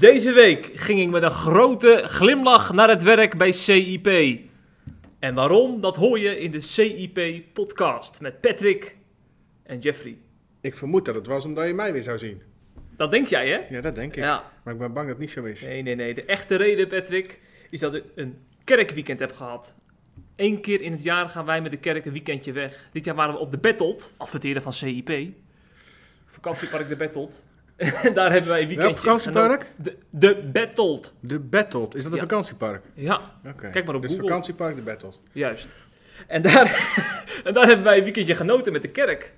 Deze week ging ik met een grote glimlach naar het werk bij CIP. En waarom, dat hoor je in de CIP-podcast met Patrick en Jeffrey. Ik vermoed dat het was omdat je mij weer zou zien. Dat denk jij, hè? Ja, dat denk ik. Ja. Maar ik ben bang dat het niet zo is. Nee, nee, nee. De echte reden, Patrick, is dat ik een kerkweekend heb gehad. Eén keer in het jaar gaan wij met de kerk een weekendje weg. Dit jaar waren we op de Battled, adverteren van CIP. Vakantiepark de Battled. En daar hebben wij een Welk weekendje vakantiepark? genoten. De, de Battled. De Battled. Is dat een Ja. vakantiepark? Ja. Kijk maar op dus Google. vakantiepark de Battled. Juist. En daar, en daar hebben wij een weekendje genoten met de kerk.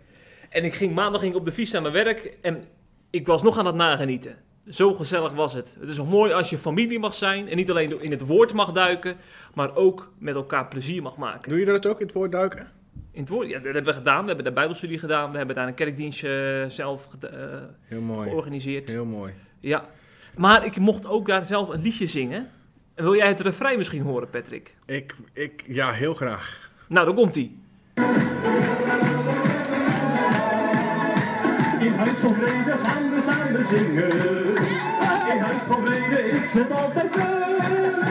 En ik ging maandag ging ik op de fiets naar mijn werk en ik was nog aan het nagenieten. Zo gezellig was het. Het is nog mooi als je familie mag zijn en niet alleen in het woord mag duiken, maar ook met elkaar plezier mag maken. Doe je dat ook in het woord duiken? In het woord, ja, dat hebben we gedaan. We hebben de Bijbelstudie gedaan. We hebben daar een kerkdienstje eh, zelf eh, Heel mooi. georganiseerd. Heel mooi. Ja. Maar ik mocht ook daar zelf een liedje zingen. En wil jij het refrein misschien horen, Patrick? Ik, ik, ja, heel graag. Nou, dan komt huis van vrede gaan we samen zingen. In huis van vrede is het altijd leuk.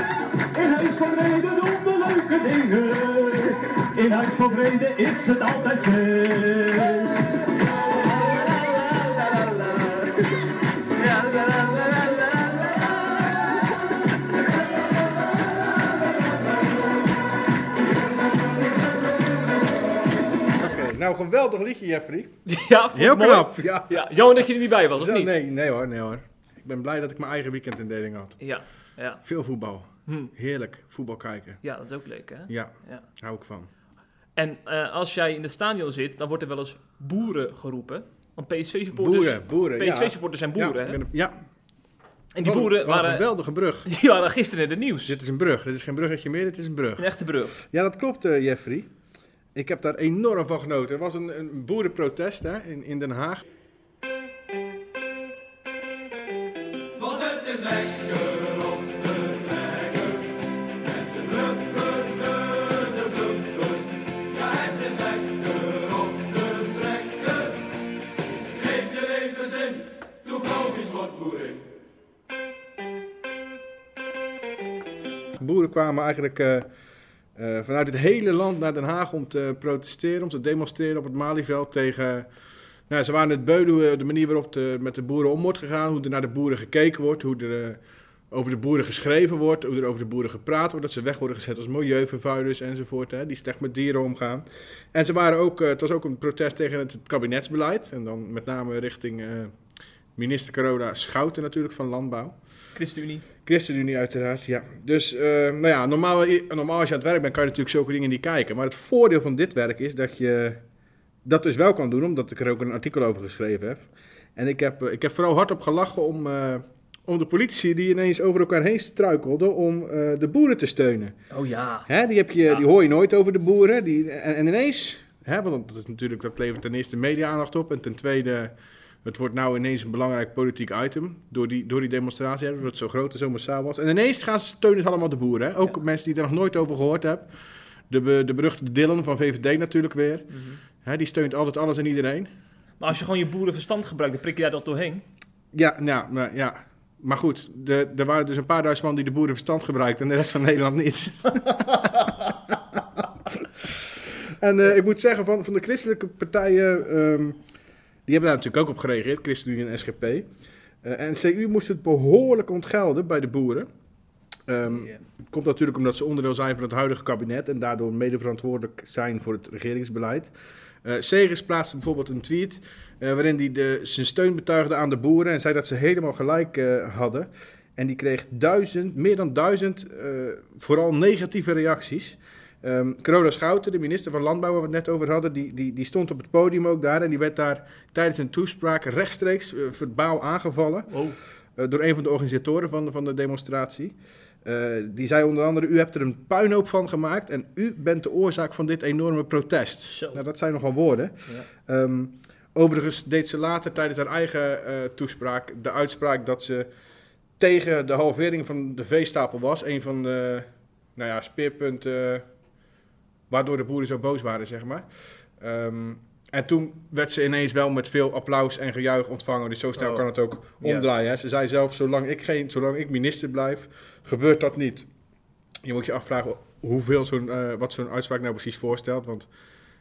In huis van vrede doen we leuke dingen. In huis van vrede is het altijd feest. Nou geweldig liedje Jeffrey. Ja, Heel mooi? knap. Ja. Ja, jammer dat je er niet bij was, of niet? nee, nee hoor, nee hoor. Ik ben blij dat ik mijn eigen weekendindeling had. Ja, ja. Veel voetbal. Hm. Heerlijk, voetbal kijken. ja, dat is ook leuk, hè? Ja, Ja. hou ik van. En eh, als jij in het stadion zit, dan wordt er wel eens boeren geroepen. Want PSV-supporters Boeren, boeren, ja. PSV-supporters zijn boeren, ja, hè? een- ja. En die Wat boeren wat een waren, geweldige brug. die waren gisteren in het nieuws. Dit is een brug. Dit is geen bruggetje meer, dit is een brug. Een echte brug. Ja, dat klopt, eh, Jeffrey. Ik heb daar enorm van genoten. Er was een, een boerenprotest hè, in, in Den Haag. Want het is lekker om te trekken. Met de blubber, de, de blubber. Ja, het is lekker om te trekken. Geef je leven zin, doe vrouwtjes wat boerin. Boeren kwamen eigenlijk eh, eh, vanuit het hele land naar Den Haag om te protesteren, om te demonstreren op het Malieveld tegen... Nou, ze waren het beu hoe, eh, de manier waarop de, met de boeren om wordt gegaan, hoe er naar de boeren gekeken wordt, hoe er eh, over de boeren geschreven wordt, hoe er over de boeren gepraat wordt, dat ze weg worden gezet als milieuvervuilers enzovoort, hè, die slecht met dieren omgaan. En ze waren ook, het was ook een protest tegen het kabinetsbeleid, en dan met name richting minister Carola Schouten natuurlijk van Landbouw. ChristenUnie. ChristenUnie uiteraard, ja. Dus, eh, nou ja, normaal, normaal als je aan het werk bent, kan je natuurlijk zulke dingen niet kijken. Maar het voordeel van dit werk is dat je dat dus wel kan doen, omdat ik er ook een artikel over geschreven heb. En ik heb, eh, ik heb vooral hardop gelachen om, eh, om de politici die ineens over elkaar heen struikelden om eh, de boeren te steunen. Oh ja. Hè, die, heb je, Ja. die hoor je nooit over de boeren. Die, en, en ineens, hè, want dat, is natuurlijk, dat levert ten eerste media-aandacht op. En ten tweede, het wordt nou ineens een belangrijk politiek item. Door die, door die demonstratie, doordat het zo groot en zo massaal was. En ineens gaan ze steunen allemaal de boeren. Hè. Ook Ja. mensen die er nog nooit over gehoord hebben. De, be- de beruchte Dylan van VVD natuurlijk weer. Mhm. Hè, die steunt altijd alles en iedereen. Maar als je gewoon je boerenverstand gebruikt, dan prik je daar toch doorheen. Ja, nou, maar, ja. maar goed, de, er waren dus een paar duizend man die de boerenverstand gebruikten en de rest van Nederland niet. en eh, ik moet zeggen, van, van de christelijke partijen, ehm, die hebben daar natuurlijk ook op gereageerd, ChristenUnie en SGP. Eh, en CU moest het behoorlijk ontgelden bij de boeren. Ja. Komt natuurlijk omdat ze onderdeel zijn van het huidige kabinet en daardoor mede verantwoordelijk zijn voor het regeringsbeleid. Segers plaatste bijvoorbeeld een tweet eh, waarin hij de, zijn steun betuigde aan de boeren en zei dat ze helemaal gelijk hadden. En die kreeg duizend, meer dan duizend, vooral negatieve reacties. Carola Schouten, de minister van Landbouw waar we het net over hadden, die, die, die stond op het podium ook daar en die werd daar tijdens een toespraak rechtstreeks eh, verbaal aangevallen. Oh. Eh, door een van de organisatoren van, van de demonstratie. Eh, die zei onder andere, u hebt er een puinhoop van gemaakt en u bent de oorzaak van dit enorme protest. Zo. Nou, dat zijn nogal woorden. Ja. Ehm, Overigens deed ze later tijdens haar eigen toespraak de uitspraak dat ze tegen de halvering van de veestapel was. Een van de nou ja, speerpunten waardoor de boeren zo boos waren, zeg maar. Ehm, en toen werd ze ineens wel met veel applaus en gejuich ontvangen. Dus zo snel Oh. kan het ook omdraaien. Hè. Ze zei zelf, zolang ik, geen, zolang ik minister blijf, gebeurt dat niet. Je moet je afvragen hoeveel zo'n, eh, wat zo'n uitspraak nou precies voorstelt. Want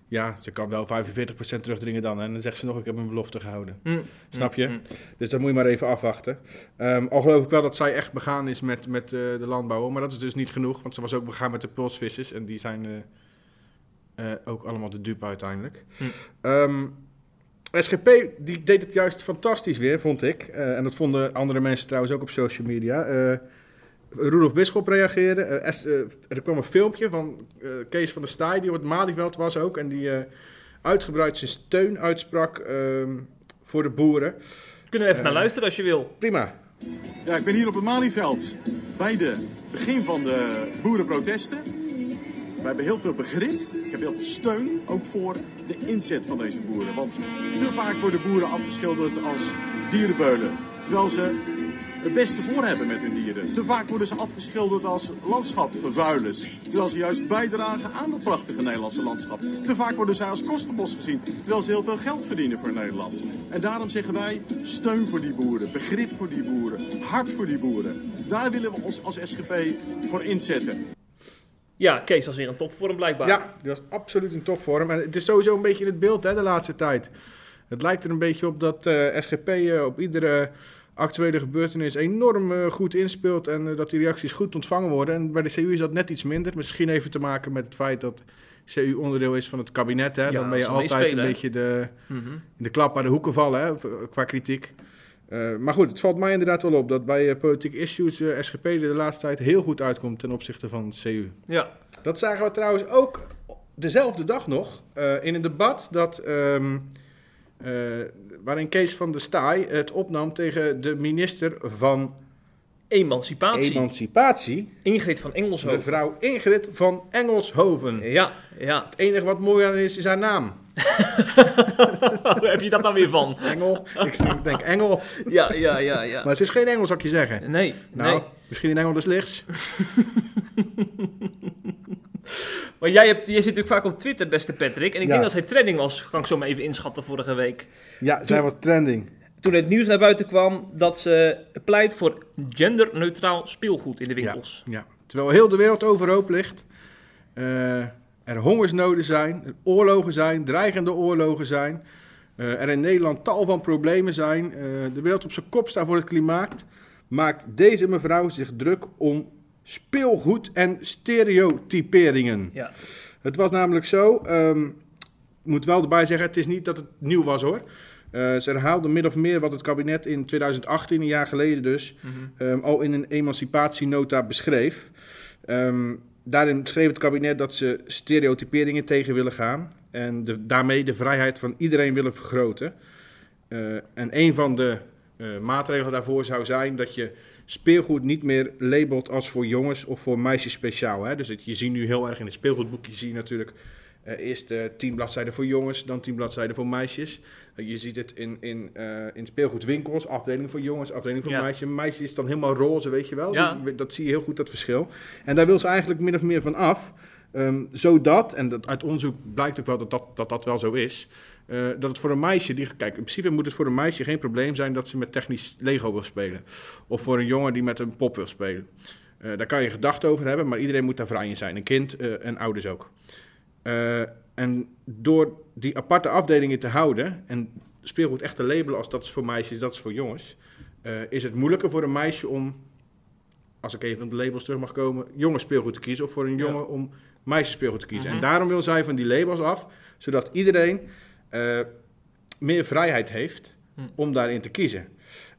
ja, ze kan wel 45% terugdringen dan. En dan zegt ze nog, ik heb mijn belofte gehouden. Hm. Snap je? Hm. Dus dat moet je maar even afwachten. Ehm, al geloof ik wel dat zij echt begaan is met, met eh, de landbouw. Maar dat is dus niet genoeg, want ze was ook begaan met de pulsvissers. En die zijn eh, eh, ook allemaal de dupe uiteindelijk. Hm. Ehm, SGP die deed het juist fantastisch weer, vond ik. Eh, en dat vonden andere mensen trouwens ook op social media. Eh Rudolf Bisschop reageerde. S- er kwam een filmpje van eh, Kees van der Staaij, die op het Malieveld was ook. En die eh, uitgebreid zijn steun uitsprak ehm, voor de boeren. Kunnen we even naar luisteren als je wil. Prima. Ja, ik ben hier op het Malieveld bij de begin van de boerenprotesten. We hebben heel veel begrip, ik heb heel veel steun, ook voor de inzet van deze boeren. Want te vaak worden boeren afgeschilderd als dierenbeulen, terwijl ze het beste voor hebben met hun dieren. Te vaak worden ze afgeschilderd als landschapvervuilers, terwijl ze juist bijdragen aan het prachtige Nederlandse landschap. Te vaak worden zij als kostenbos gezien, terwijl ze heel veel geld verdienen voor Nederland. En daarom zeggen wij steun voor die boeren, begrip voor die boeren, hart voor die boeren. Daar willen we ons als SGP voor inzetten. Ja, Kees was weer een topvorm blijkbaar. Ja, die was absoluut in topvorm. En het is sowieso een beetje in het beeld hè, de laatste tijd. Het lijkt er een beetje op dat eh, SGP eh, op iedere actuele gebeurtenis enorm eh, goed inspeelt en dat die reacties goed ontvangen worden. En bij de CU is dat net iets minder. Misschien even te maken met het feit dat CU onderdeel is van het kabinet. Hè. Ja, Dan ben je altijd een beetje de, Mhm. in de klap aan de hoeken vallen hè, qua kritiek. Eh, maar goed, het valt mij inderdaad wel op dat bij politieke issues eh, SGP de laatste tijd heel goed uitkomt ten opzichte van het CU. ja. Dat zagen we trouwens ook dezelfde dag nog in een debat dat, ehm, eh, waarin Kees van der Staaij het opnam tegen de minister van Emancipatie. Emancipatie, Ingrid van Engelshoven. mevrouw Ingrid van Engelshoven. Ja, ja. Het enige wat mooi aan is, is haar naam. Waar heb je dat dan weer van? Engel, ik denk- Engel, Ja, ja, ja, ja. maar ze is geen Engel zou ik je zeggen. Nee, Nou, nee. misschien een Engel des lichts. Maar jij, hebt, jij zit natuurlijk vaak op Twitter, beste Patrick. En ik Ja. denk dat zij trending was, kan ik zo maar even inschatten, vorige week. Ja, zij was trending. Toen het nieuws naar buiten kwam dat ze pleit voor genderneutraal speelgoed in de winkels. Ja, terwijl heel de wereld overhoop ligt. eh, er hongersnoden zijn, er oorlogen zijn, dreigende oorlogen zijn. eh, er in Nederland tal van problemen zijn. eh, de wereld op zijn kop staat voor het klimaat. Maakt deze mevrouw zich druk om speelgoed en stereotyperingen. Ja. Het was namelijk zo, ehm, ik moet wel erbij zeggen, het is niet dat het nieuw was hoor. Eh, ze herhaalde min of meer wat het kabinet in 2018, een jaar geleden dus, ehm, al in een emancipatienota beschreef. Ehm, daarin schreef het kabinet dat ze stereotyperingen tegen willen gaan en de, daarmee de vrijheid van iedereen willen vergroten. Eh, en een van de eh, maatregelen daarvoor zou zijn dat je speelgoed niet meer labelt als voor jongens of voor meisjes speciaal. Hè? Dus het, je ziet nu heel erg in het speelgoedboekje zie je natuurlijk eh, eerst eh, tien bladzijden voor jongens, dan tien bladzijden voor meisjes. Eh, je ziet het in, in, in speelgoedwinkels, afdeling voor jongens, afdeling voor Ja. meisjes. Meisjes is dan helemaal roze, weet je wel. Ja. Die- dat zie je heel goed, dat verschil. En daar wil ze eigenlijk min of meer van af. ehm, zodat, en dat, uit onderzoek blijkt ook wel dat dat, dat, dat wel zo is, dat het voor een meisje, die, kijk, in principe moet het voor een meisje geen probleem zijn dat ze met technisch Lego wil spelen. Of voor een jongen die met een pop wil spelen. Daar kan je gedachten over hebben, maar iedereen moet daar vrij in zijn. Een kind en ouders ook. Eh, en door die aparte afdelingen te houden en speelgoed echt te labelen als dat is voor meisjes, dat is voor jongens, eh, is het moeilijker voor een meisje om, als ik even op de labels terug mag komen, jongens speelgoed te kiezen of voor een Ja. jongen om meisjes speelgoed te kiezen. Mhm. En daarom wil zij van die labels af, zodat iedereen eh, meer vrijheid heeft Hm. om daarin te kiezen.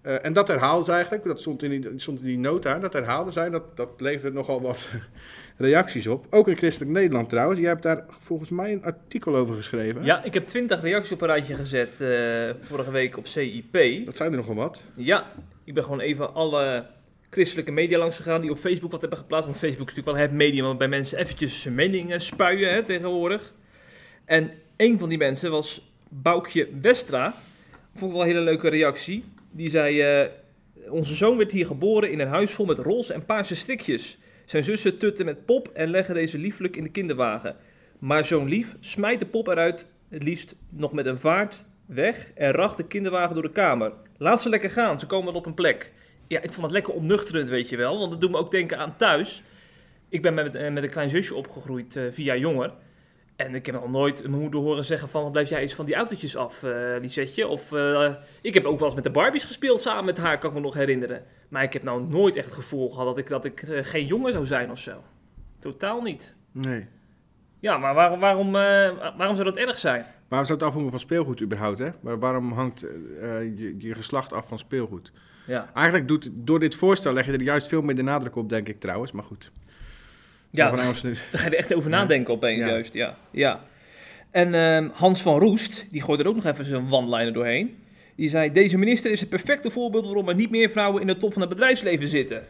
Eh, en dat herhaalde ze eigenlijk, dat stond in die, stond in die nota, dat herhaalde zij, dat, dat leverde nogal wat reacties op. Ook in Christelijk Nederland trouwens. Jij hebt daar volgens mij een artikel over geschreven. Ja, ik heb 20 reacties op een rijtje gezet eh, vorige week op CIP. Dat zijn er nogal wat. Ja, ik ben gewoon even alle christelijke media langs gegaan die op Facebook wat hebben geplaatst. Want Facebook is natuurlijk wel het medium waarbij mensen eventjes hun meningen spuien hè, tegenwoordig. En een van die mensen was Boukje Westra. Vond ik wel een hele leuke reactie. Die zei: eh, Onze zoon werd hier geboren in een huis vol met roze en paarse strikjes. Zijn zussen tutten met pop en leggen deze lieflijk in de kinderwagen. Maar zo'n lief smijt de pop eruit, het liefst nog met een vaart weg en racht de kinderwagen door de kamer. Laat ze lekker gaan, ze komen wel op een plek. Ja, ik vond het lekker ontnuchterend, weet je wel. Want dat doet me ook denken aan thuis. Ik ben met, eh, met een klein zusje opgegroeid eh, via jonger. En ik heb nog nooit mijn moeder horen zeggen van... "Wat blijf jij eens van die autootjes af, eh Lisetje? Of eh, ik heb ook wel eens met de Barbies gespeeld samen met haar, kan ik me nog herinneren. Maar ik heb nou nooit echt het gevoel gehad dat ik, dat ik eh, geen jongen zou zijn of zo. Totaal niet. Nee. Ja, maar waarom, waarom, waarom zou dat erg zijn? Waarom zou het afhangen van speelgoed überhaupt, hè? Maar waarom hangt je, je geslacht af van speelgoed? Ja, Eigenlijk doet, door dit voorstel leg je er juist veel meer de nadruk op, denk ik trouwens. Maar goed. Ja Van Engels daar ga je er echt over nadenken opeens Ja. juist. Ja, ja. En ehm, Hans van Roest, die gooide er ook nog even zijn one-liner doorheen. Die zei, deze minister is het perfecte voorbeeld waarom er niet meer vrouwen in de top van het bedrijfsleven zitten.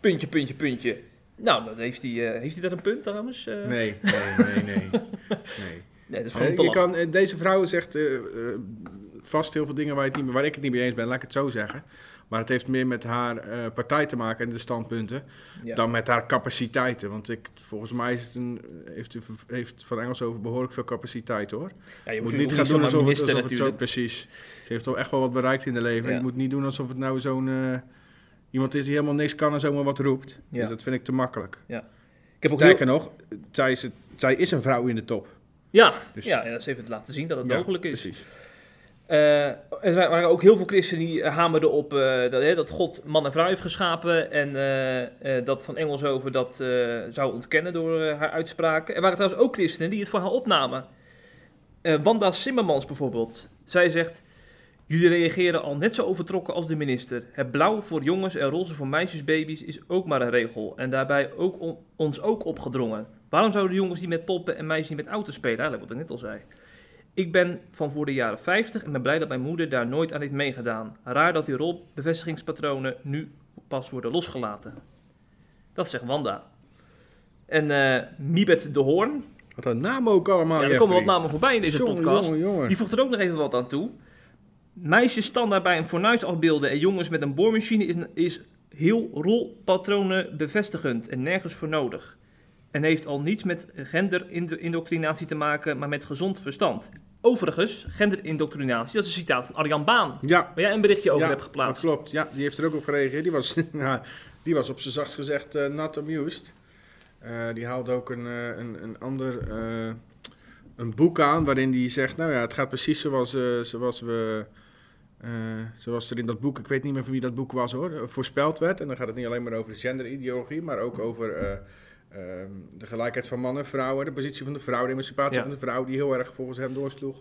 Puntje, puntje, puntje. Nou, dan heeft hij, eh, heeft hij daar een punt trouwens? Eh, Nee, nee, nee, nee. nee. Nee, dat is gewoon Eh, te je lachen. kan, deze vrouw zegt vast heel veel dingen waar, je het niet, waar ik het niet mee eens ben, laat ik het zo zeggen. Maar het heeft meer met haar eh, partij te maken en de standpunten Ja. dan met haar capaciteiten. Want ik, volgens mij is het een, heeft, u- heeft Van Engels over behoorlijk veel capaciteit hoor. Ja, Je moet moet niet gaan doen alsof het, minister alsof het zo... Precies. Ze heeft toch echt wel wat bereikt in de leven. Ja. Je moet niet doen alsof het nou zo'n... eh, iemand is die helemaal niks kan en zomaar wat roept. Ja. Dus dat vind ik te makkelijk. Ik heb ook Sterker heel- nog, zij is, het- zij is een vrouw in de top. Ja, Dus- ja, ja, ze heeft het laten zien dat het Ja, mogelijk is. Precies. Eh, er waren ook heel veel christenen die eh, hamerden op eh, dat, dat God man en vrouw heeft geschapen. En dat Van Engelshoven dat zou ontkennen door haar uitspraken. Er waren trouwens ook christenen die het voor haar opnamen. Wanda Simmermans bijvoorbeeld. Zij zegt... Jullie reageren al net zo overtrokken als de minister. Het blauw voor jongens en roze voor meisjesbaby's is ook maar een regel. En daarbij ook on- ons ook opgedrongen. Waarom zouden jongens die met poppen en meisjes die met auto's spelen? Eigenlijk wat ik net al zei. Ik ben van voor de jaren 50 en ben blij dat mijn moeder daar nooit aan heeft meegedaan. Raar dat die rolbevestigingspatronen nu pas worden losgelaten. Dat zegt Wanda. En eh Mibet de Hoorn. Wat een naam ook allemaal. ja, er komen wat namen voorbij in deze Jongen, podcast. Jongen, jongen. Die voegt er ook nog even wat aan toe. Meisjes standaard bij een fornuis afbeelden en jongens met een boormachine is, is heel rolpatronen bevestigend en nergens voor nodig. En heeft al niets met genderindoctrinatie te maken, maar met gezond verstand. Overigens, genderindoctrinatie, dat is een citaat van Arjan Baan, Ja, waar jij een berichtje over ja, hebt dat geplaatst. klopt. Ja, die heeft er ook op gereageerd. Die was, ja, die was op zijn zachtst gezegd eh, not amused. Eh, die haalt ook een, eh, een, een ander een boek aan waarin hij zegt, nou ja, het gaat precies zoals, zoals we... zoals er in dat boek, ik weet niet meer van wie dat boek was hoor, voorspeld werd. En dan gaat het niet alleen maar over de genderideologie, maar ook over eh, ehm, de gelijkheid van mannen en vrouwen, de positie van de vrouw, de emancipatie Ja. van de vrouw, die heel erg volgens hem doorsloeg.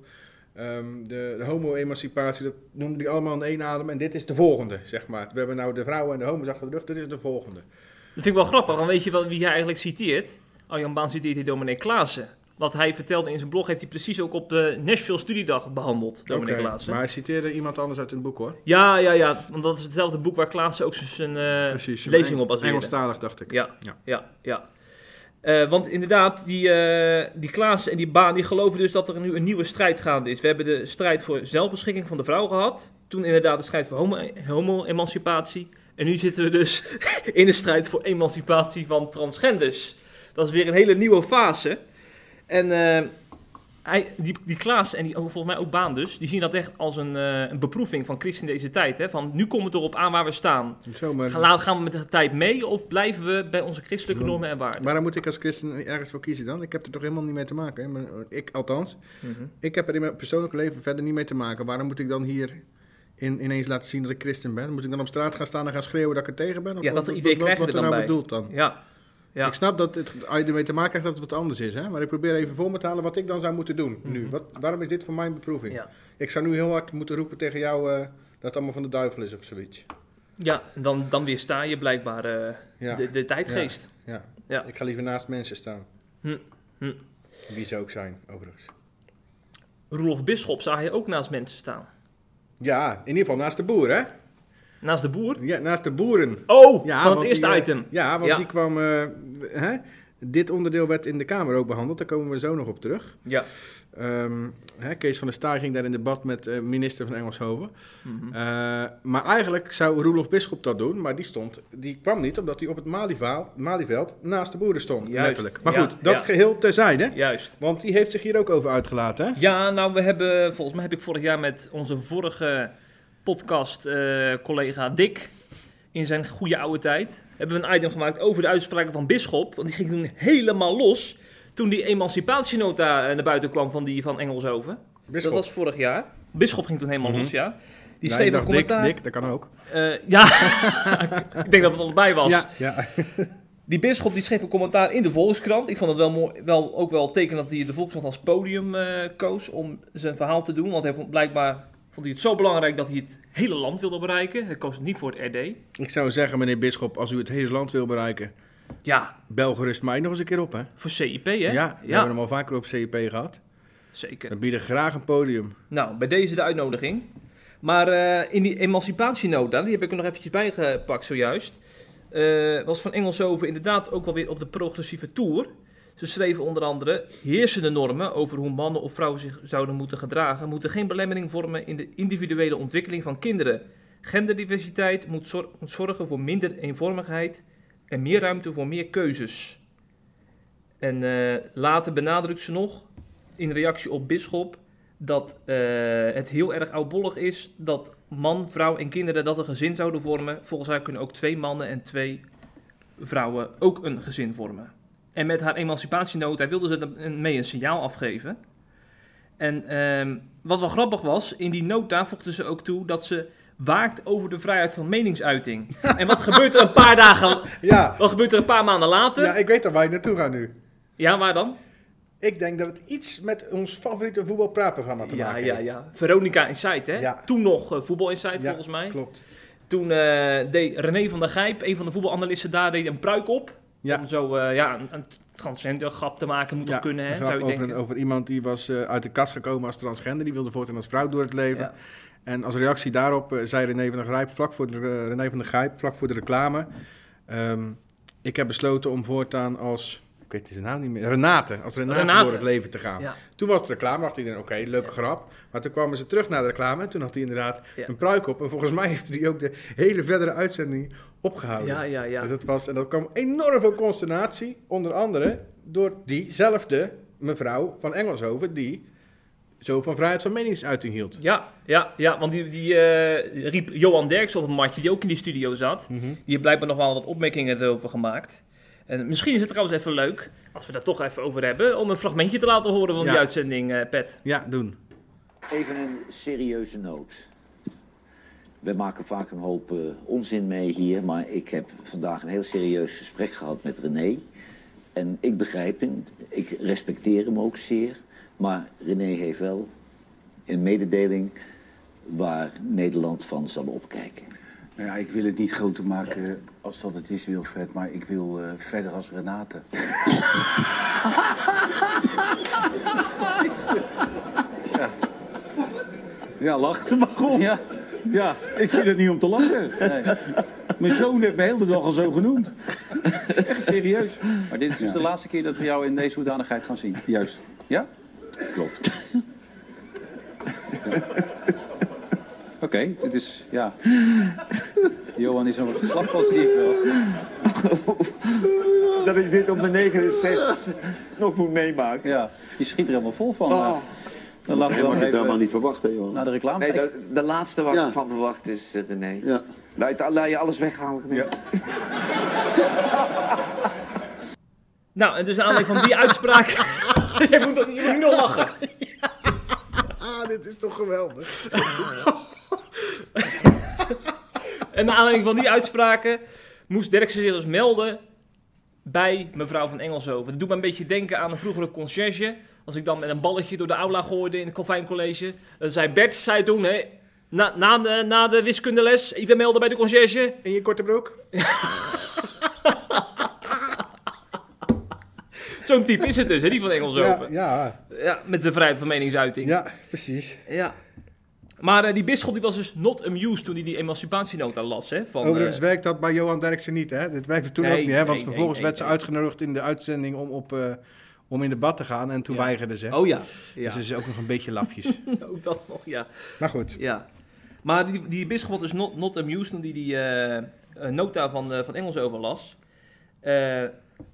Ehm, de, de homo-emancipatie, dat noemde hij allemaal in één adem. En dit is de volgende, zeg maar. We hebben nou de vrouwen en de homo's achter de rug, dit is de volgende. Dat vind ik wel grappig, want weet je wel wie hij eigenlijk citeert? Arjan Baan citeert hier dominee Klaassen. Wat hij vertelde in zijn blog heeft hij precies ook op de Nashville Studiedag behandeld, dominee Oké, Klaassen. Maar hij citeerde iemand anders uit een boek hoor. Ja, ja, ja, want dat is hetzelfde boek waar Klaassen ook zijn eh, Precies. lezing op baseerde. Engelstalig dacht ik. Ja, Ja. ja, ja. Eh, want inderdaad, die, eh die Klaassen en die Baan die geloven dus dat er nu een nieuwe strijd gaande is. We hebben de strijd voor zelfbeschikking van de vrouw gehad. Toen inderdaad de strijd voor homo- homo-emancipatie. en nu zitten we dus in de strijd voor emancipatie van transgenders. Dat is weer een hele nieuwe fase. En eh, hij, die, die Klaas en die, oh, volgens mij ook Baan dus, die zien dat echt als een, eh, een beproeving van Christen in deze tijd. Hè? Van nu komt het erop aan waar we staan. Zo, maar, Gaan, we met de tijd mee of blijven we bij onze christelijke Ja. normen en waarden? waarom moet ik als christen ergens voor kiezen dan? Ik heb er toch helemaal niet mee te maken. Hè? Maar, eh, ik althans. Mhm. Ik heb er in mijn persoonlijke leven verder niet mee te maken. Waarom moet ik dan hier in, ineens laten zien dat ik christen ben? Moet ik dan op straat gaan staan en gaan schreeuwen dat ik er tegen ben? Of Ja, wat- dat wat- idee wat, krijg je wat er dan nou bij. bedoelt dan? Ja, ja. Ik snap dat het, als je ermee te maken krijgt dat het wat anders is. Hè? Maar ik probeer even voor me te halen wat ik dan zou moeten doen nu. Mhm. Wat, waarom is dit voor mijn beproeving? Ja. Ik zou nu heel hard moeten roepen tegen jou eh, dat het allemaal van de duivel is of zoiets. ja, en dan, dan weersta je blijkbaar eh, Ja, de, de tijdgeest. ja. Ja. Ik ga liever naast mensen staan. Hm, hm. Wie ze ook zijn, overigens. Roelof Bisschop zag je ook naast mensen staan. Ja, in ieder geval naast de boer, hè? Naast de boer. Ja, naast de boeren. Oh, Ja, van het want eerste die, eh, item. Ja, want Ja. die kwam... eh, hè? Dit onderdeel werd in de Kamer ook behandeld, daar komen we zo nog op terug. Ja. Ehm, hè, Kees van der Staaij ging daar in debat met eh, minister van Engelshoven. Mhm. Maar eigenlijk zou Roelof Bisschop dat doen, maar die, stond, die kwam niet omdat hij op het Malieveld, Malieveld naast de boeren stond, Juist. letterlijk. Maar Ja, goed, dat ja. geheel terzijde, Juist. want die heeft zich hier ook over uitgelaten. Hè? Ja, nou, we hebben, volgens mij heb ik vorig jaar met onze vorige podcast-collega Dick, in zijn goede oude tijd, hebben we een item gemaakt over de uitspraken van Bisschop. Want die ging toen helemaal los toen die emancipatienota eh, naar buiten kwam van, die, van Engelshoven. Bisschop. Dat was vorig jaar. Bisschop ging toen helemaal Mhm. los, ja. Die Ja, Dick, commentaar. Dick, dat kan ook. Eh, ja, ik denk dat het allebei was. Ja, ja. Die bisschop die schreef een commentaar in de Volkskrant. Ik vond het wel, mooi, wel ook wel teken dat hij de Volkskrant als podium eh, koos om zijn verhaal te doen. Want hij vond blijkbaar vond hij het zo belangrijk dat hij het hele land wilde bereiken. Hij koos niet voor het RD. Ik zou zeggen, meneer Bisschop, als u het hele land wil bereiken, Ja, bel gerust mij nog eens een keer op. Hè? voor CIP hè? Ja, we hebben hem al vaker op CIP gehad. zeker. We bieden graag een podium. Nou, bij deze de uitnodiging. Maar eh, in die emancipatienota, die heb ik er nog eventjes bijgepakt zojuist, eh, was van Engelshoven inderdaad ook wel weer op de progressieve tour. Ze schreven onder andere, heersende normen over hoe mannen of vrouwen zich zouden moeten gedragen, moeten geen belemmering vormen in de individuele ontwikkeling van kinderen. Genderdiversiteit moet, zor- moet zorgen voor minder eenvormigheid en meer ruimte voor meer keuzes. En eh, later benadrukt ze nog, in reactie op Bisschop, dat eh, het heel erg oudbollig is dat man, vrouw en kinderen dat een gezin zouden vormen. Volgens haar kunnen ook twee mannen en twee vrouwen ook een gezin vormen. En met haar emancipatienota wilde ze mee een signaal afgeven. En ehm, wat wel grappig was, in die nota voegde ze ook toe dat ze waakt over de vrijheid van meningsuiting. en wat gebeurt er een paar dagen, Ja, wat gebeurt er een paar maanden later? ja ik weet al waar je naartoe gaat nu. Ja, waar dan? Ik denk dat het iets met ons favoriete voetbalpraatprogramma te Ja, maken ja, heeft. ja. Veronica Insight, hè? Ja. Toen nog eh, Voetbal Insight, Ja, volgens mij. Klopt. Toen eh, deed René van der Gijp, een van de voetbalanalisten daar, deed een pruik op. Ja. Om zo eh, ja, een, een transgender grap te maken, moet toch kunnen, hè? Zou je over, denken. over iemand die was eh, uit de kast gekomen als transgender. Die wilde voortaan als vrouw door het leven. Ja. En als reactie daarop eh, zei René van der Grijp, vlak voor de, René van der Grijp, vlak voor de reclame... ehm, ik heb besloten om voortaan als... Ik weet zijn naam niet meer. Renate. Als Renate, Renate. door het leven te gaan. Ja. Toen was de reclame. dacht iedereen, oké, leuke grap. Maar toen kwamen ze terug naar de reclame. En toen had hij inderdaad Ja. een pruik op. En volgens mij heeft hij ook de hele verdere uitzending opgehouden. Ja, ja, ja. Dus dat was, en dat kwam enorm veel consternatie. Onder andere door diezelfde mevrouw van Engelshoven. Die zo van vrijheid van meningsuiting hield. Ja, ja, ja, want die, die eh, riep Johan Derks op een matje, die ook in die studio zat. Die heeft blijkbaar nog wel wat opmerkingen erover gemaakt. En misschien is het trouwens even leuk, als we daar toch even over hebben, om een fragmentje te laten horen van Ja. die uitzending, eh, Pet. Ja, doen. Even een serieuze noot. We maken vaak een hoop eh, onzin mee hier, maar ik heb vandaag een heel serieus gesprek gehad met René. En ik begrijp hem, ik respecteer hem ook zeer. Maar René heeft wel een mededeling waar Nederland van zal opkijken. Nou ja, ik wil het niet groter maken als dat het is, Wilfred, maar ik wil eh, verder als Renate. ja. ja, lach er maar om. Ja. Ja, ik vind het niet om te lachen. Nee. Mijn zoon heeft me de hele dag al zo genoemd. Echt serieus. Maar dit is dus de laatste keer dat we jou in deze hoedanigheid gaan zien. Juist, Ja? klopt. Oké, dit is, ja. Johan is nog wat geslacht van, zie ik wel. dat ik dit op mijn 69 nog moet meemaken. Ja, je schiet er helemaal vol van. eh. Dan laten we dan helemaal niet verwacht, hè, Johan. naar de reclame Nee, de, de laatste waar Ja. ik van verwacht is, eh, René. Ja. Laat, je- laat je alles weghalen. René. Ja. Nou, en dus aan aanleiding van die uitspraak, je, moet, je moet nu nog lachen. Ah, dit is toch geweldig. En naar aanleiding van die uitspraken moest Derksen zich dus melden bij mevrouw van Engelshoven. Dat doet me een beetje denken aan een vroegere conciërge. Als ik dan met een balletje door de aula gooide in het Calvijn College. Dan zei Bert, zei toen, hè, na, na, de, na de wiskundeles, even melden bij de conciërge. In je korte broek? Zo'n type is het dus, hè, die van Ja, Engelshoven. Ja, ja, met de vrijheid van meningsuiting. ja, precies. Ja. Maar eh, die bisschop die was dus not amused toen hij die emancipatienota las. Hè, van, Overigens eh, werkt dat bij Johan Derksen niet, hè? Dit werkte toen Nee, ook niet, hè? Want nee, vervolgens nee, werd ze uitgenodigd in de uitzending om, op, eh, om in debat te gaan en toen Ja. weigerde ze. oh ja, ja. Dus ze is ook nog een beetje lafjes. ook dat nog, ja. maar goed. ja. Maar die, die bisschop was dus not, not amused hij die eh, eh, nota van, eh, van Engels overlas.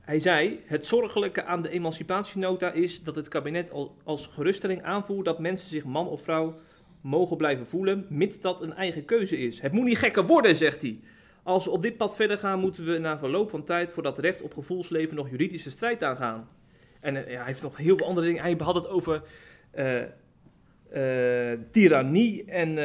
Hij zei, het zorgelijke aan de emancipatienota is dat het kabinet al, als geruststelling aanvoert dat mensen zich man of vrouw mogen blijven voelen, mits dat een eigen keuze is. Het moet niet gekker worden, zegt hij. Als we op dit pad verder gaan, moeten we na verloop van tijd voor dat recht op gevoelsleven nog juridische strijd aangaan. En eh, ja, hij heeft nog heel veel andere dingen. Hij had het over eh, eh, tirannie en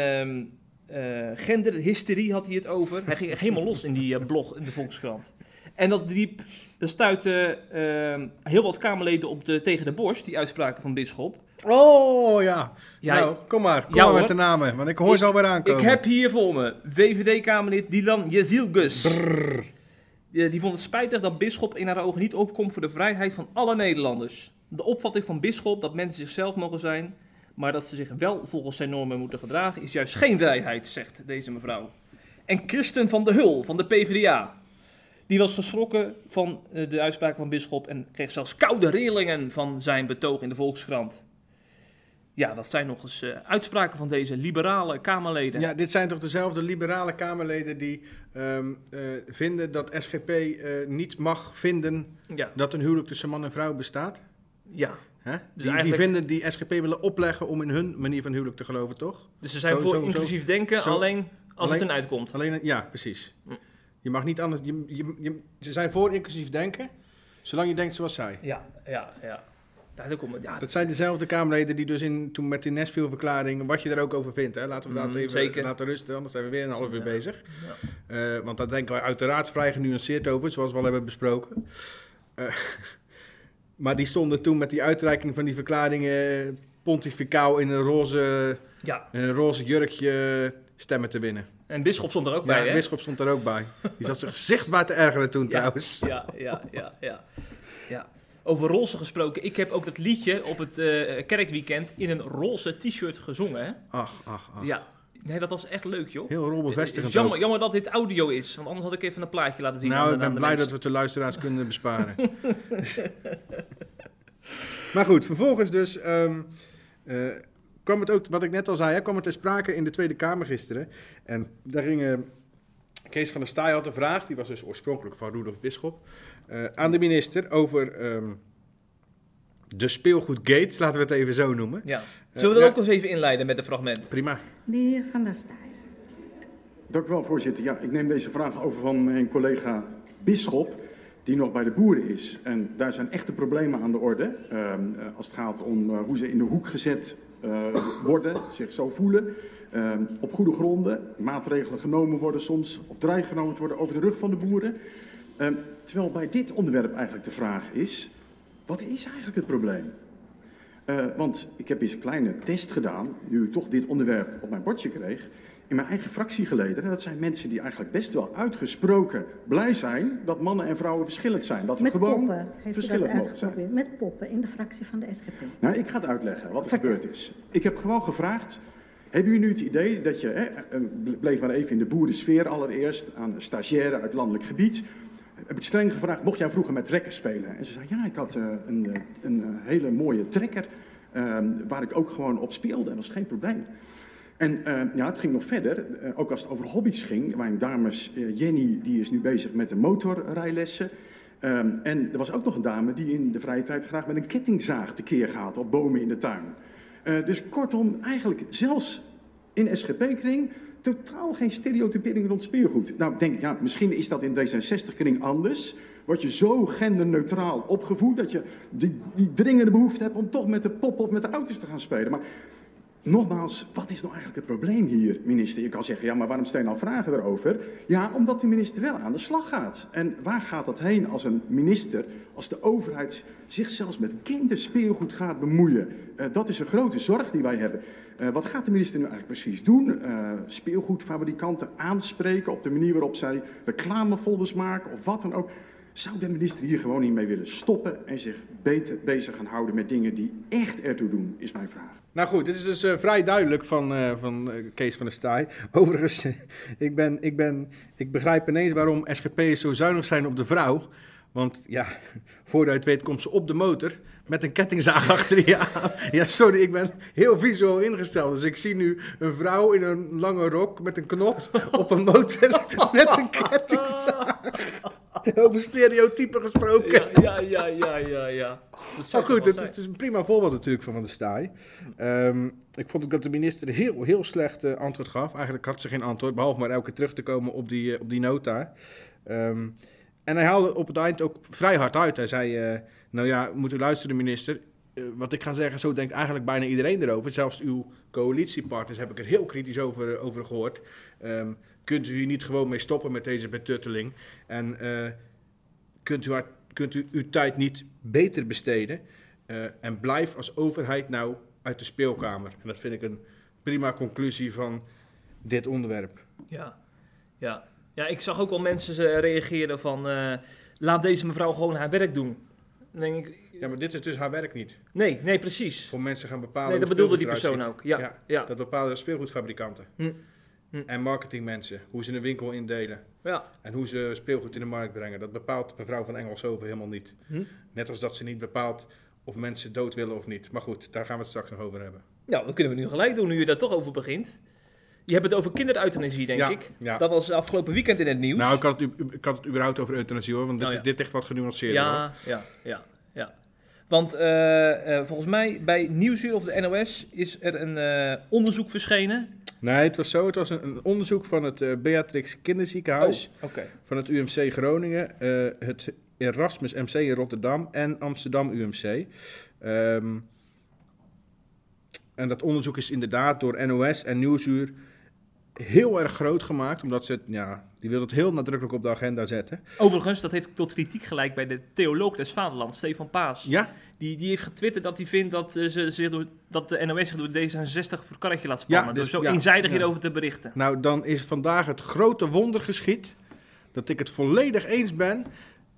eh, genderhysterie had hij het over. Hij ging echt helemaal los in die blog in de Volkskrant. En dat diep, dat stuitte ehm, heel wat Kamerleden op de, tegen de borst, die uitspraken van Bisschop. Oh ja. Ja, nou, kom maar. Kom Ja, maar met de namen, want ik hoor ze alweer aankomen. Ik heb hier voor me VVD-Kamerlid Dylan Jezilgus. Die, die vond het spijtig dat Bisschop in haar ogen niet opkomt voor de vrijheid van alle Nederlanders. De opvatting van Bisschop dat mensen zichzelf mogen zijn, maar dat ze zich wel volgens zijn normen moeten gedragen, is juist geen vrijheid, zegt deze mevrouw. En Christen van de Hul van de PvdA. Die was geschrokken van eh, de uitspraak van Bisschop en kreeg zelfs koude rillingen van zijn betoog in de Volkskrant. Ja, dat zijn nog eens eh, uitspraken van deze liberale Kamerleden. Ja, dit zijn toch dezelfde liberale Kamerleden die ehm, eh, vinden dat SGP eh, niet mag vinden ja. dat een huwelijk tussen man en vrouw bestaat? ja. Hè? Die, die eigenlijk- vinden die SGP willen opleggen om in hun manier van huwelijk te geloven, toch? Dus ze zijn Zo- voor zo- zo- inclusief denken, alleen als alleen- het erin uitkomt. Alleen, ja, precies. Hm. Je mag niet anders. Je, je, je- ze zijn voor inclusief denken, zolang je denkt zoals zij. Ja, ja, ja. Ja. Ja, Dat zijn dezelfde Kamerleden die dus in, toen met die Nestville-verklaring, wat je er ook over vindt, hè? laten we dat Mhm, even zeker. laten rusten, anders zijn we weer een half uur Ja. bezig. Eh, want daar denken wij uiteraard vrij genuanceerd over, zoals we al hebben besproken. Eh, maar die stonden toen met die uitreiking van die verklaringen pontificaal in een roze, een roze jurkje stemmen te winnen. En Bisschop stond er ook bij, hè? bisschop stond er ook bij. Die zat zich zichtbaar te ergeren toen trouwens. Ja, ja, ja, ja, ja. Over roze gesproken, ik heb ook dat liedje op het eh, kerkweekend in een roze t-shirt gezongen, hè? Ach, ach, ach. Ja. Nee, dat was echt leuk, joh. Heel rolbevestigend jammer, ook. jammer dat dit audio is, want anders had ik even een plaatje laten zien. Nou, aan ik ben blij dat we het de luisteraars kunnen besparen. maar goed, vervolgens dus ehm, eh, kwam het ook, wat ik net al zei, hè, kwam het ter sprake in de Tweede Kamer gisteren. En daar ging eh, Kees van der Staaij had een vraag, die was dus oorspronkelijk van Rudolf Bisschop, eh, aan de minister over ehm, de speelgoedgate, laten we het even zo noemen. Ja. Zullen we dat ook eens even inleiden met een fragment? Prima. De heer Van der Staaij. Dank u wel, voorzitter. Ja, ik neem deze vraag over van mijn collega Bisschop, die nog bij de boeren is. En daar zijn echte problemen aan de orde. ehm, eh, als het gaat om eh, hoe ze in de hoek gezet eh, worden, zich zo voelen. ehm, op goede gronden, maatregelen genomen worden soms, of dreigenomen genomen worden over de rug van de boeren. Terwijl bij dit onderwerp eigenlijk de vraag is, wat is eigenlijk het probleem? Eh, want ik heb eens een kleine test gedaan, nu ik toch dit onderwerp op mijn bordje kreeg, in mijn eigen fractiegeleden. En dat zijn mensen die eigenlijk best wel uitgesproken blij zijn dat mannen en vrouwen verschillend zijn. Dat we Met gewoon poppen heeft u dat uitgeprobeerd. Met poppen in de fractie van de SGP. Nou, ik ga het uitleggen wat er Vertel. gebeurd is. Ik heb gewoon gevraagd, hebben jullie nu het idee dat je, hè, eh, bleef maar even in de boerensfeer allereerst, aan stagiaire uit landelijk gebied, heb ik streng gevraagd, mocht jij vroeger met trekkers spelen? En ze zei, ja, ik had eh, een, eh, een eh, hele mooie trekker eh, waar ik ook gewoon op speelde en dat was geen probleem. En eh, ja, het ging nog verder, ook als het over hobby's ging. Mijn dames, Jenny, die is nu bezig met de motorrijlessen. Ehm, en er was ook nog een dame die in de vrije tijd graag met een kettingzaag tekeer gaat op bomen in de tuin. Dus kortom, eigenlijk zelfs in SGP-kring totaal geen stereotypering rond speelgoed. Nou, ik denk, ja, misschien is dat in D66-kring anders. Word je zo genderneutraal opgevoed dat je die, die dringende behoefte hebt om toch met de pop of met de auto's te gaan spelen. Maar Nogmaals, wat is nou eigenlijk het probleem hier, minister? Je kan zeggen, ja, maar waarom stel je nou vragen erover? Ja, omdat de minister wel aan de slag gaat. En waar gaat dat heen als een minister, als de overheid zich zelfs met kinderspeelgoed gaat bemoeien? Eh, dat is een grote zorg die wij hebben. Eh, wat gaat de minister nu eigenlijk precies doen? Eh, speelgoedfabrikanten aanspreken op de manier waarop zij reclamefolders maken of wat dan ook? Zou de minister hier gewoon niet mee willen stoppen en zich beter bezig gaan houden met dingen die echt ertoe doen, is mijn vraag. Nou goed, dit is dus eh, vrij duidelijk van, van Kees van der Staaij. Overigens, ik, ben, ik, ben, ik begrijp ineens waarom SGP'ers zo zuinig zijn op de vrouw. Want ja, voordat je het weet komt ze op de motor met een kettingzaag achter je aan. Ja, sorry, ik ben heel visueel ingesteld. Dus ik zie nu een vrouw in een lange rok met een knot op een motor met een kettingzaag. Over stereotypen gesproken. Ja, ja, ja, ja, ja. Maar goed, toch wel het is, het is een prima voorbeeld natuurlijk van Van der Staaij. Ehm, ik vond ook dat de minister heel, heel slecht eh, antwoord gaf. Eigenlijk had ze geen antwoord, behalve maar elke keer terug te komen op die, eh, op die nota. Ehm, en hij haalde op het eind ook vrij hard uit. Hij zei, eh, nou ja, moet u luisteren minister. Eh, wat ik ga zeggen, zo denkt eigenlijk bijna iedereen erover. Zelfs uw coalitiepartners heb ik er heel kritisch over, over gehoord. Ehm, kunt u hier niet gewoon mee stoppen met deze betutteling? En eh, kunt, u kunt u uw tijd niet beter besteden? Eh, en blijf als overheid nou uit de speelkamer. En dat vind ik een prima conclusie van dit onderwerp. Ja, ja. Ja, ik zag ook al mensen eh, reageren van... eh, laat deze mevrouw gewoon haar werk doen. Dan denk ik... Ja, maar dit is dus haar werk niet. Nee, nee, precies. Voor mensen gaan bepalen Nee, hoe dat bedoelde die persoon ook. Ja, ja. Dat bepalen speelgoedfabrikanten. Hm. Hm. En marketingmensen. Hoe ze een winkel indelen. Ja, En hoe ze speelgoed in de markt brengen. Dat bepaalt mevrouw van Engelshoven helemaal niet. Hm. Net als dat ze niet bepaalt of mensen dood willen of niet. Maar goed, daar gaan we het straks nog over hebben. nou, dat kunnen we nu gelijk doen, nu je daar toch over begint. Je hebt het over kindereuthanasie, denk Ja, ik. ja. Dat was afgelopen weekend in het nieuws. Nou, ik had, het, ik had het überhaupt over euthanasie hoor. Want dit, Oh, ja. is, dit ligt wat genuanceerder. hoor. ja, ja, ja, ja. Want eh, eh, volgens mij bij Nieuwsuur of de NOS is er een eh, onderzoek verschenen. Nee, het was zo. Het was een, een onderzoek van het Beatrix Kinderziekenhuis. Oh, van het UMC Groningen, het Erasmus MC in Rotterdam en Amsterdam UMC. Ehm, en dat onderzoek is inderdaad door NOS en Nieuwsuur heel erg groot gemaakt, omdat ze het, ja, die wil het heel nadrukkelijk op de agenda zetten. Overigens, dat heeft tot kritiek gelijk bij de theoloog des Vaderlands, Stefan Paas. Ja, Die, die heeft getwitterd dat hij vindt dat, eh, ze, zich door, dat de NOS zich door D66 voor karretje laat spannen. Ja, door dus- zo ja, eenzijdig ja. hierover te berichten. nou dan is vandaag het grote wonder geschied dat ik het volledig eens ben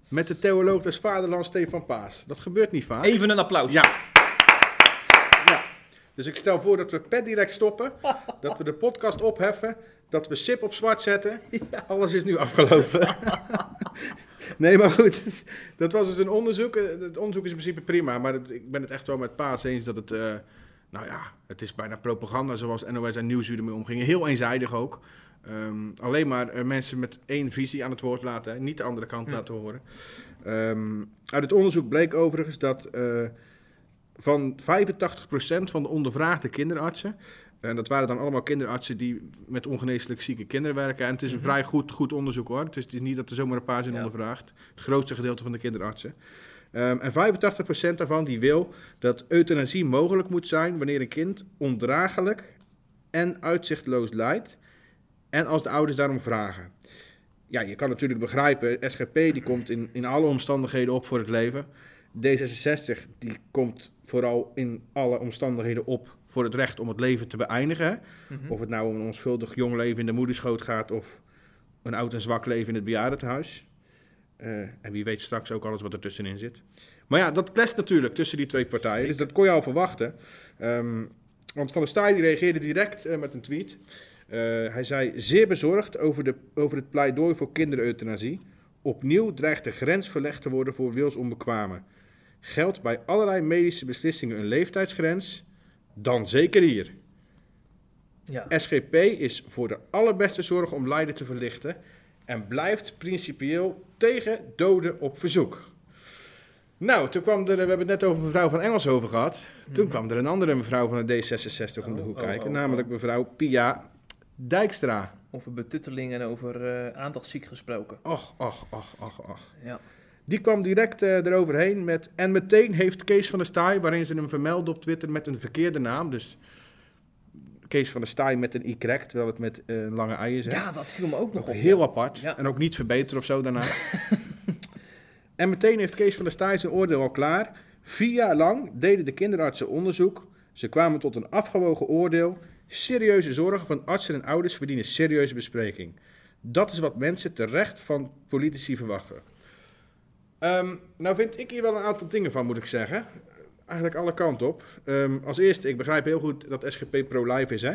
met de theoloog des Vaderlands Stefan Paas. Dat gebeurt niet vaak. Even een applaus. Ja. Dus ik stel voor dat we per direct stoppen. Dat we de podcast opheffen. Dat we SIP op zwart zetten. Alles is nu afgelopen. nee, maar goed. Dat was dus een onderzoek. Eh, Het onderzoek is in principe prima. Maar het- ik ben het echt wel met Paas eens dat het... eh, nou ja, het is bijna propaganda zoals NOS en Nieuwsuur ermee omgingen. Heel eenzijdig ook. Ehm, alleen maar eh, mensen met één visie aan het woord laten. hè, Niet de andere kant laten horen. Ehm, uit het onderzoek bleek overigens dat... van 85% van de ondervraagde kinderartsen. En dat waren dan allemaal kinderartsen die met ongeneeslijk zieke kinderen werken. En het is een vrij goed, goed onderzoek hoor. Het is, het is niet dat er zomaar een paar zijn Ja. ondervraagd. Het grootste gedeelte van de kinderartsen. Ehm, en 85% daarvan die wil dat euthanasie mogelijk moet zijn wanneer een kind ondraaglijk en uitzichtloos lijdt. En als de ouders daarom vragen. Ja, je kan natuurlijk begrijpen, SGP die komt in, in alle omstandigheden op voor het leven. D66 die komt vooral in alle omstandigheden op voor het recht om het leven te beëindigen. Mhm. Of het nou om een onschuldig jong leven in de moederschoot gaat of een oud en zwak leven in het bejaardentehuis. Eh, en wie weet straks ook alles wat er tussenin zit. Maar ja, dat clasht natuurlijk tussen die twee partijen. Dus dat kon je al verwachten. Ehm, want Van der Staaij die reageerde direct eh, met een tweet. Eh, hij zei zeer bezorgd over, de, over het pleidooi voor kindereuthanasie. Opnieuw dreigt de grens verlegd te worden voor wilsonbekwamen. Geldt bij allerlei medische beslissingen een leeftijdsgrens? Dan zeker hier. Ja. SGP is voor de allerbeste zorg om lijden te verlichten en blijft principieel tegen doden op verzoek. Nou, toen kwam er, we hebben het net over mevrouw van Engelshoven gehad. Toen kwam er een andere mevrouw van de D66 om de hoek Mhm. oh, kijken, oh, namelijk mevrouw Pia Dijkstra. Over betutteling en over eh aandachtsziek gesproken. Och, och, och, och, och. Ja. Die kwam direct eh, eroverheen met. En meteen heeft Kees van der Staaij, waarin ze hem vermeldde op Twitter met een verkeerde naam. Dus Kees van der Staaij met een Y, terwijl het met eh, een lange ei is. hè. ja, dat viel me ook nog op. heel apart. Ja. En ook niet verbeterd of zo daarna. en meteen heeft Kees van der Staaij zijn oordeel al klaar. Vier jaar lang deden de kinderartsen onderzoek. Ze kwamen tot een afgewogen oordeel. Serieuze zorgen van artsen en ouders verdienen serieuze bespreking. Dat is wat mensen terecht van politici verwachten. Ehm, nou vind ik hier wel een aantal dingen van, moet ik zeggen. Eigenlijk alle kanten op. Ehm, als eerste, ik begrijp heel goed dat SGP pro-life is, hè.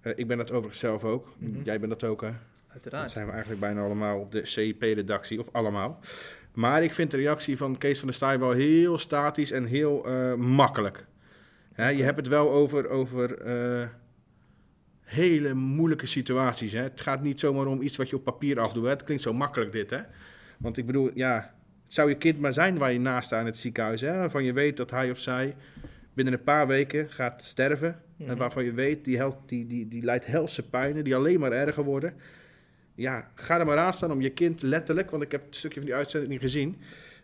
Eh, ik ben dat overigens zelf ook. Mhm. Jij bent dat ook, hè. Dat Uiteraard. zijn we eigenlijk bijna allemaal op de CIP-redactie, of allemaal. Maar ik vind de reactie van Kees van der Staaij wel heel statisch en heel eh, makkelijk. Hè, je hebt het wel over, over eh, hele moeilijke situaties. Hè. Het gaat niet zomaar om iets wat je op papier afdoet. Hè. Het klinkt zo makkelijk dit, hè. Want ik bedoel, ja, zou je kind maar zijn waar je naast staat in het ziekenhuis. Hè, waarvan je weet dat hij of zij binnen een paar weken gaat sterven. Mhm. En waarvan je weet, die, die, die, die leidt helse pijnen, die alleen maar erger worden. Ja, ga er maar aan staan om je kind letterlijk, want ik heb een stukje van die uitzending niet gezien,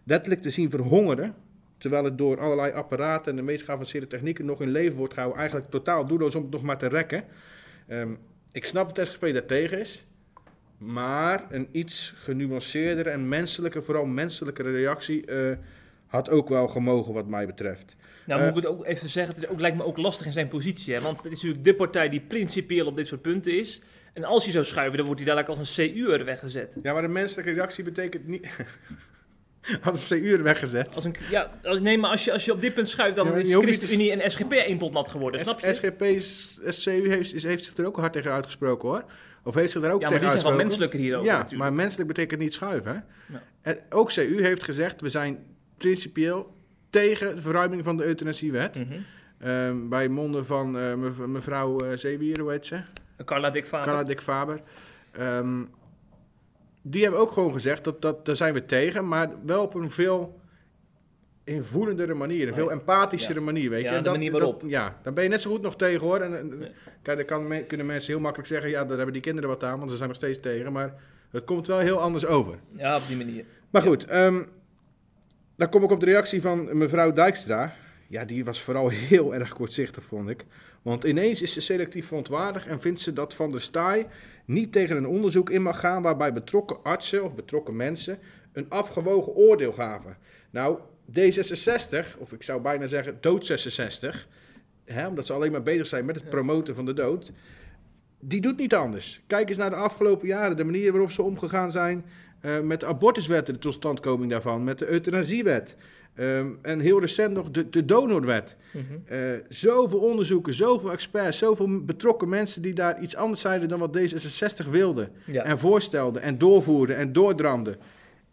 letterlijk te zien verhongeren. Terwijl het door allerlei apparaten en de meest geavanceerde technieken nog in leven wordt gehouden. Eigenlijk totaal doelloos om het nog maar te rekken. Ehm, ik snap dat SGP daartegen is. Maar een iets genuanceerdere en menselijke, vooral menselijkere reactie eh, had ook wel gemogen wat mij betreft. Nou, Eh, moet ik het ook even zeggen, het is ook, lijkt me ook lastig in zijn positie. Hè? Want het is natuurlijk de partij die principieel op dit soort punten is. En als hij zou schuiven, dan wordt hij dadelijk als een CU'er weggezet. Ja, maar de menselijke reactie betekent niet... Als een CU er weggezet. Als een, ja, als- nee, maar als je, als je op dit punt schuift, dan Ja, is ChristenUnie en SGP één pot nat geworden, snap je? SGP, SCU heeft, heeft zich er ook hard tegen uitgesproken hoor. Of heeft zich daar ook ja, maar tegen uitgesproken. menselijker hierover Ja, natuurlijk. maar menselijk betekent niet schuiven. Hè? Ja. En ook CU heeft gezegd, we zijn principieel tegen de verruiming van de euthanasiewet. Ehm, bij monden van eh, mev- mevrouw eh Zeewier, hoe heet ze? Carla Faber. Ehm, die hebben ook gewoon gezegd, dat, dat, daar zijn we tegen, maar wel op een veel invoelendere manier, een veel empathischere manier, weet je. Ja, En de manier waarop. Dat, ja, dan ben je net zo goed nog tegen hoor. En. Kijk, dan kan, kunnen mensen heel makkelijk zeggen, ja, daar hebben die kinderen wat aan, want ze zijn nog steeds tegen, maar het komt wel heel anders over. Ja, op die manier. Maar goed, ehm, dan kom ik op de reactie van mevrouw Dijkstra. Ja, die was vooral heel erg kortzichtig, vond ik. Want ineens is ze selectief verontwaardigd en vindt ze dat Van der Staaij niet tegen een onderzoek in mag gaan waarbij betrokken artsen of betrokken mensen een afgewogen oordeel gaven. Nou, D66, of ik zou bijna zeggen dood 66, hè, omdat ze alleen maar bezig zijn met het promoten van de dood, die doet niet anders. Kijk eens naar de afgelopen jaren, de manier waarop ze omgegaan zijn eh, met de abortuswet, de totstandkoming daarvan, met de euthanasiewet. ehm, en heel recent nog de, de donorwet. Mhm. Eh, zoveel onderzoeken, zoveel experts, zoveel betrokken mensen die daar iets anders zeiden dan wat D66 wilde. Ja. En voorstelde en doorvoerde en doordramde.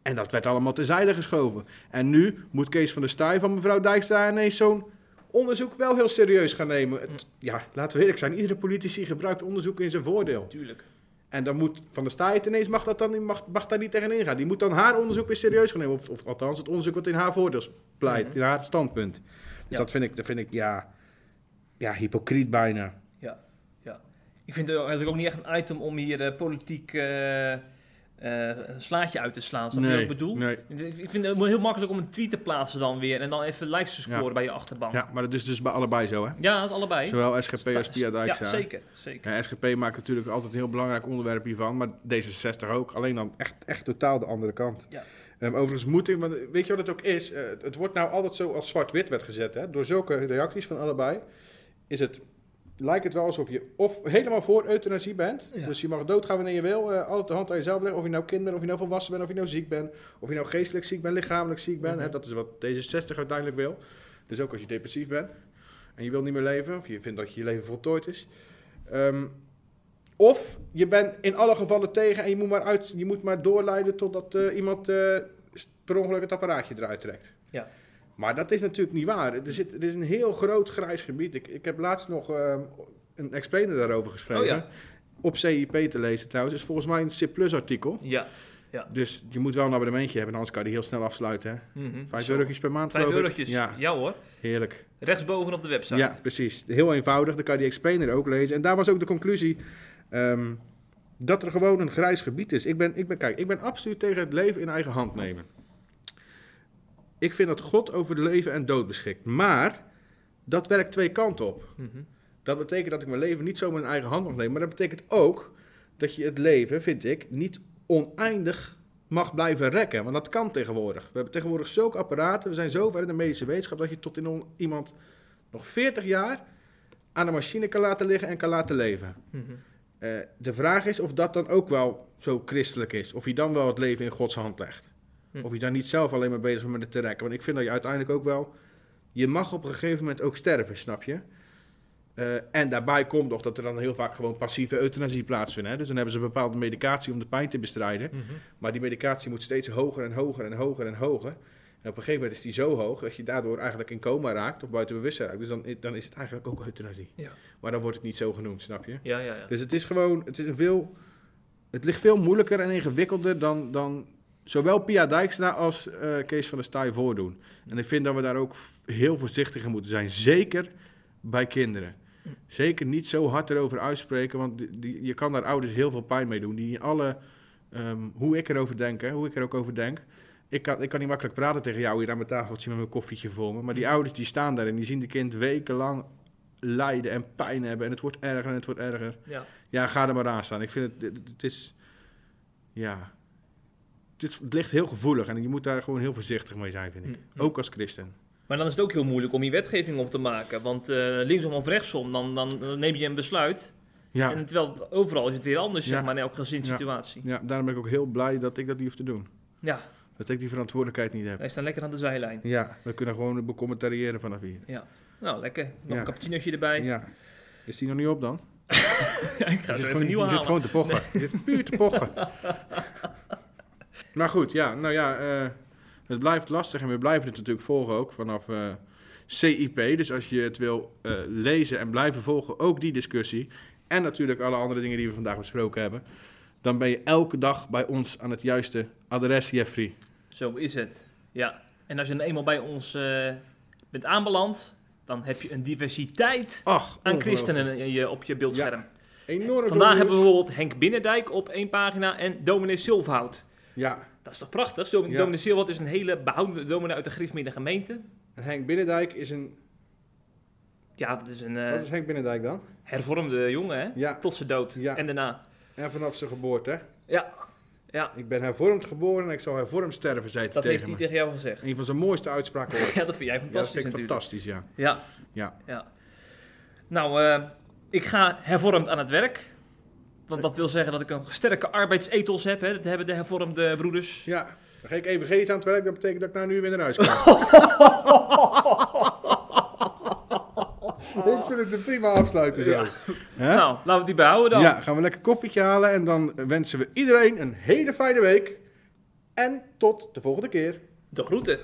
En dat werd allemaal terzijde geschoven. En nu moet Kees van der Staaij van mevrouw Dijkstra ineens zo'n onderzoek wel heel serieus gaan nemen. Het- ja, laten we eerlijk zijn, iedere politici gebruikt onderzoek in zijn voordeel. Tuurlijk. En dan moet Van der Staaij ineens, mag, dat dan, mag, mag daar niet tegenin gaan. Die moet dan haar onderzoek weer serieus gaan nemen. Of, of althans, het onderzoek wat in haar voordeel pleit, Mhm. in haar standpunt. Dus Ja. dat vind ik, dat vind ik ja, ja, hypocriet bijna. Ja, ja. Ik vind het eigenlijk ook niet echt een item om hier eh, politiek eh, eh, een slaatje uit te slaan. Snap je wat ik bedoel? nee. Ik vind het heel makkelijk om een tweet te plaatsen dan weer en dan even likes te scoren Ja. bij je achterban. Ja, maar dat is dus bij allebei zo, hè? Ja, dat is allebei. Zowel SGP als Pia Ja, Dijkstra. zeker. zeker. Ja, SGP maakt natuurlijk altijd een heel belangrijk onderwerp hiervan, maar D66 ook. Alleen dan echt, echt totaal de andere kant. Ja. Ehm, overigens moet ik, want weet je wat het ook is? Eh, het wordt nou altijd zo als zwart-wit werd gezet. Hè? Door zulke reacties van allebei is het, lijkt het wel alsof je of helemaal voor euthanasie bent. Ja. Dus je mag doodgaan wanneer je wil. eh altijd de hand aan jezelf leggen. Of je nou kind bent, of je nou volwassen bent, of je nou ziek bent. Of je nou geestelijk ziek bent, lichamelijk ziek bent. Mhm. hè? Dat is wat D66 uiteindelijk wil. Dus ook als je depressief bent en je wil niet meer leven. Of je vindt dat je je leven voltooid is. Ehm, of je bent in alle gevallen tegen en je moet maar, uit, je moet maar doorleiden totdat eh, iemand eh, per ongeluk het apparaatje eruit trekt. Ja. Maar dat is natuurlijk niet waar. Er, zit, er is een heel groot grijs gebied. Ik, ik heb laatst nog eh, een explainer daarover geschreven. Oh ja. Op CIP te lezen trouwens. is volgens mij een C artikel. Ja. Dus je moet wel een abonnementje hebben, anders kan je die heel snel afsluiten. Hè? Mhm. Vijf eurotjes per maand Vijf eurotjes. Ja, Ja. hoor. heerlijk. Rechtsboven op de website. Ja, precies. Heel eenvoudig. Dan kan je die explainer ook lezen. En daar was ook de conclusie ehm, dat er gewoon een grijs gebied is. Ik ben, ik ben, kijk, ik ben absoluut tegen het leven in eigen hand nemen. Ik vind dat God over de leven en dood beschikt. Maar dat werkt twee kanten op. Mhm. Dat betekent dat ik mijn leven niet zomaar in eigen hand mag nemen. Maar dat betekent ook dat je het leven, vind ik, niet oneindig mag blijven rekken. Want dat kan tegenwoordig. We hebben tegenwoordig zulke apparaten. We zijn zo ver in de medische wetenschap dat je tot in iemand nog 40 jaar aan de machine kan laten liggen en kan laten leven. Mhm. Eh, de vraag is of dat dan ook wel zo christelijk is. Of je dan wel het leven in Gods hand legt. Hm. Of je daar niet zelf alleen maar bezig bent met het te rekken. Want ik vind dat je uiteindelijk ook wel... Je mag op een gegeven moment ook sterven, snap je? Eh, en daarbij komt nog dat er dan heel vaak gewoon passieve euthanasie plaatsvindt. Hè? Dus dan hebben ze een bepaalde medicatie om de pijn te bestrijden. Mhm. Maar die medicatie moet steeds hoger en hoger en hoger en hoger. En op een gegeven moment is die zo hoog dat je daardoor eigenlijk in coma raakt of buiten bewustzijn raakt. Dus dan, dan is het eigenlijk ook euthanasie. Ja. Maar dan wordt het niet zo genoemd, snap je? Ja, ja, ja. Dus het is gewoon, het is een veel, het ligt veel moeilijker en ingewikkelder dan, dan zowel Pia Dijkstra als eh, Kees van der Staaij voordoen. En ik vind dat we daar ook heel voorzichtig in moeten zijn, zeker bij kinderen. Zeker niet zo hard erover uitspreken, want die, die- je kan daar ouders heel veel pijn mee doen. Die alle, ehm, hoe ik erover denk, hè, hoe ik er ook over denk. Ik kan, ik kan niet makkelijk praten tegen jou hier aan mijn tafeltje met mijn koffietje voor me. Maar die ouders die staan daar en die zien de kind wekenlang lijden en pijn hebben. En het wordt erger en het wordt erger. ja. Ja, ga er maar aan staan. Ik vind het, het, het is, ja, het, ligt heel gevoelig en je moet daar gewoon heel voorzichtig mee zijn, vind ik. Mm. Ook als christen. Maar dan is het ook heel moeilijk om die wetgeving op te maken. Want eh, linksom of rechtsom, dan, dan neem je een besluit. Ja, En terwijl het- overal is het weer anders, Ja. zeg maar, in elke gezinssituatie. ja, daarom ben ik ook heel blij dat ik dat niet hoef te doen. Ja, Dat ik die verantwoordelijkheid niet heb. wij staan lekker aan de zijlijn. Ja, we kunnen gewoon becommentariëren vanaf hier. Ja. Nou, lekker. Nog een cappuccinootje erbij. Ja. Is die nog niet op dan? ik ga Je er zit, even gewoon, een nieuwe je zit halen. gewoon te pochen. Je zit puur te pochen. maar goed, ja, nou ja, eh, het blijft lastig en we blijven het natuurlijk volgen ook vanaf eh, CIP. Dus als je het wil eh, lezen en blijven volgen, ook die discussie. En natuurlijk alle andere dingen die we vandaag besproken hebben. Dan ben je elke dag bij ons aan het juiste adres, Jeffrey. Zo is het. Ja. En als je dan eenmaal bij ons bent aanbeland, dan heb je een diversiteit Ach, aan christenen op je beeldscherm. Enorm Vandaag veel hebben we bijvoorbeeld Henk Binnendijk op één pagina en dominee Silverhout. Ja, Dat is toch prachtig? Dom- Ja. Dominee Silverhout is een hele behoudende dominee uit de Griffmede gemeente. en Henk Binnendijk is een... Ja, dat is een eh, Wat is Henk Binnendijk dan? hervormde jongen, hè? Ja, Tot zijn dood. Ja. En daarna. en vanaf zijn geboorte. hè? Ja, ja Ik ben hervormd geboren en ik zal hervormd sterven, zei hij dat tegen heeft hij me. tegen jou gezegd. Een van zijn mooiste uitspraken ooit. Ja, dat vind jij Ja, dat fantastisch vind ik fantastisch, ja. Ja, Ja. ja. Nou, eh, ik ga hervormd aan het werk. Want dat wil zeggen dat ik een sterke arbeidsethos heb. Hè? Dat hebben de hervormde broeders. Ja, dan ga ik even geen aan het werk. Dat betekent dat ik naar nu weer naar huis kan. Ik vind het een prima afsluiten zo. Nou, laten we die behouden dan. Ja, gaan we lekker koffietje halen. En dan wensen we iedereen een hele fijne week. En tot de volgende keer. De groeten.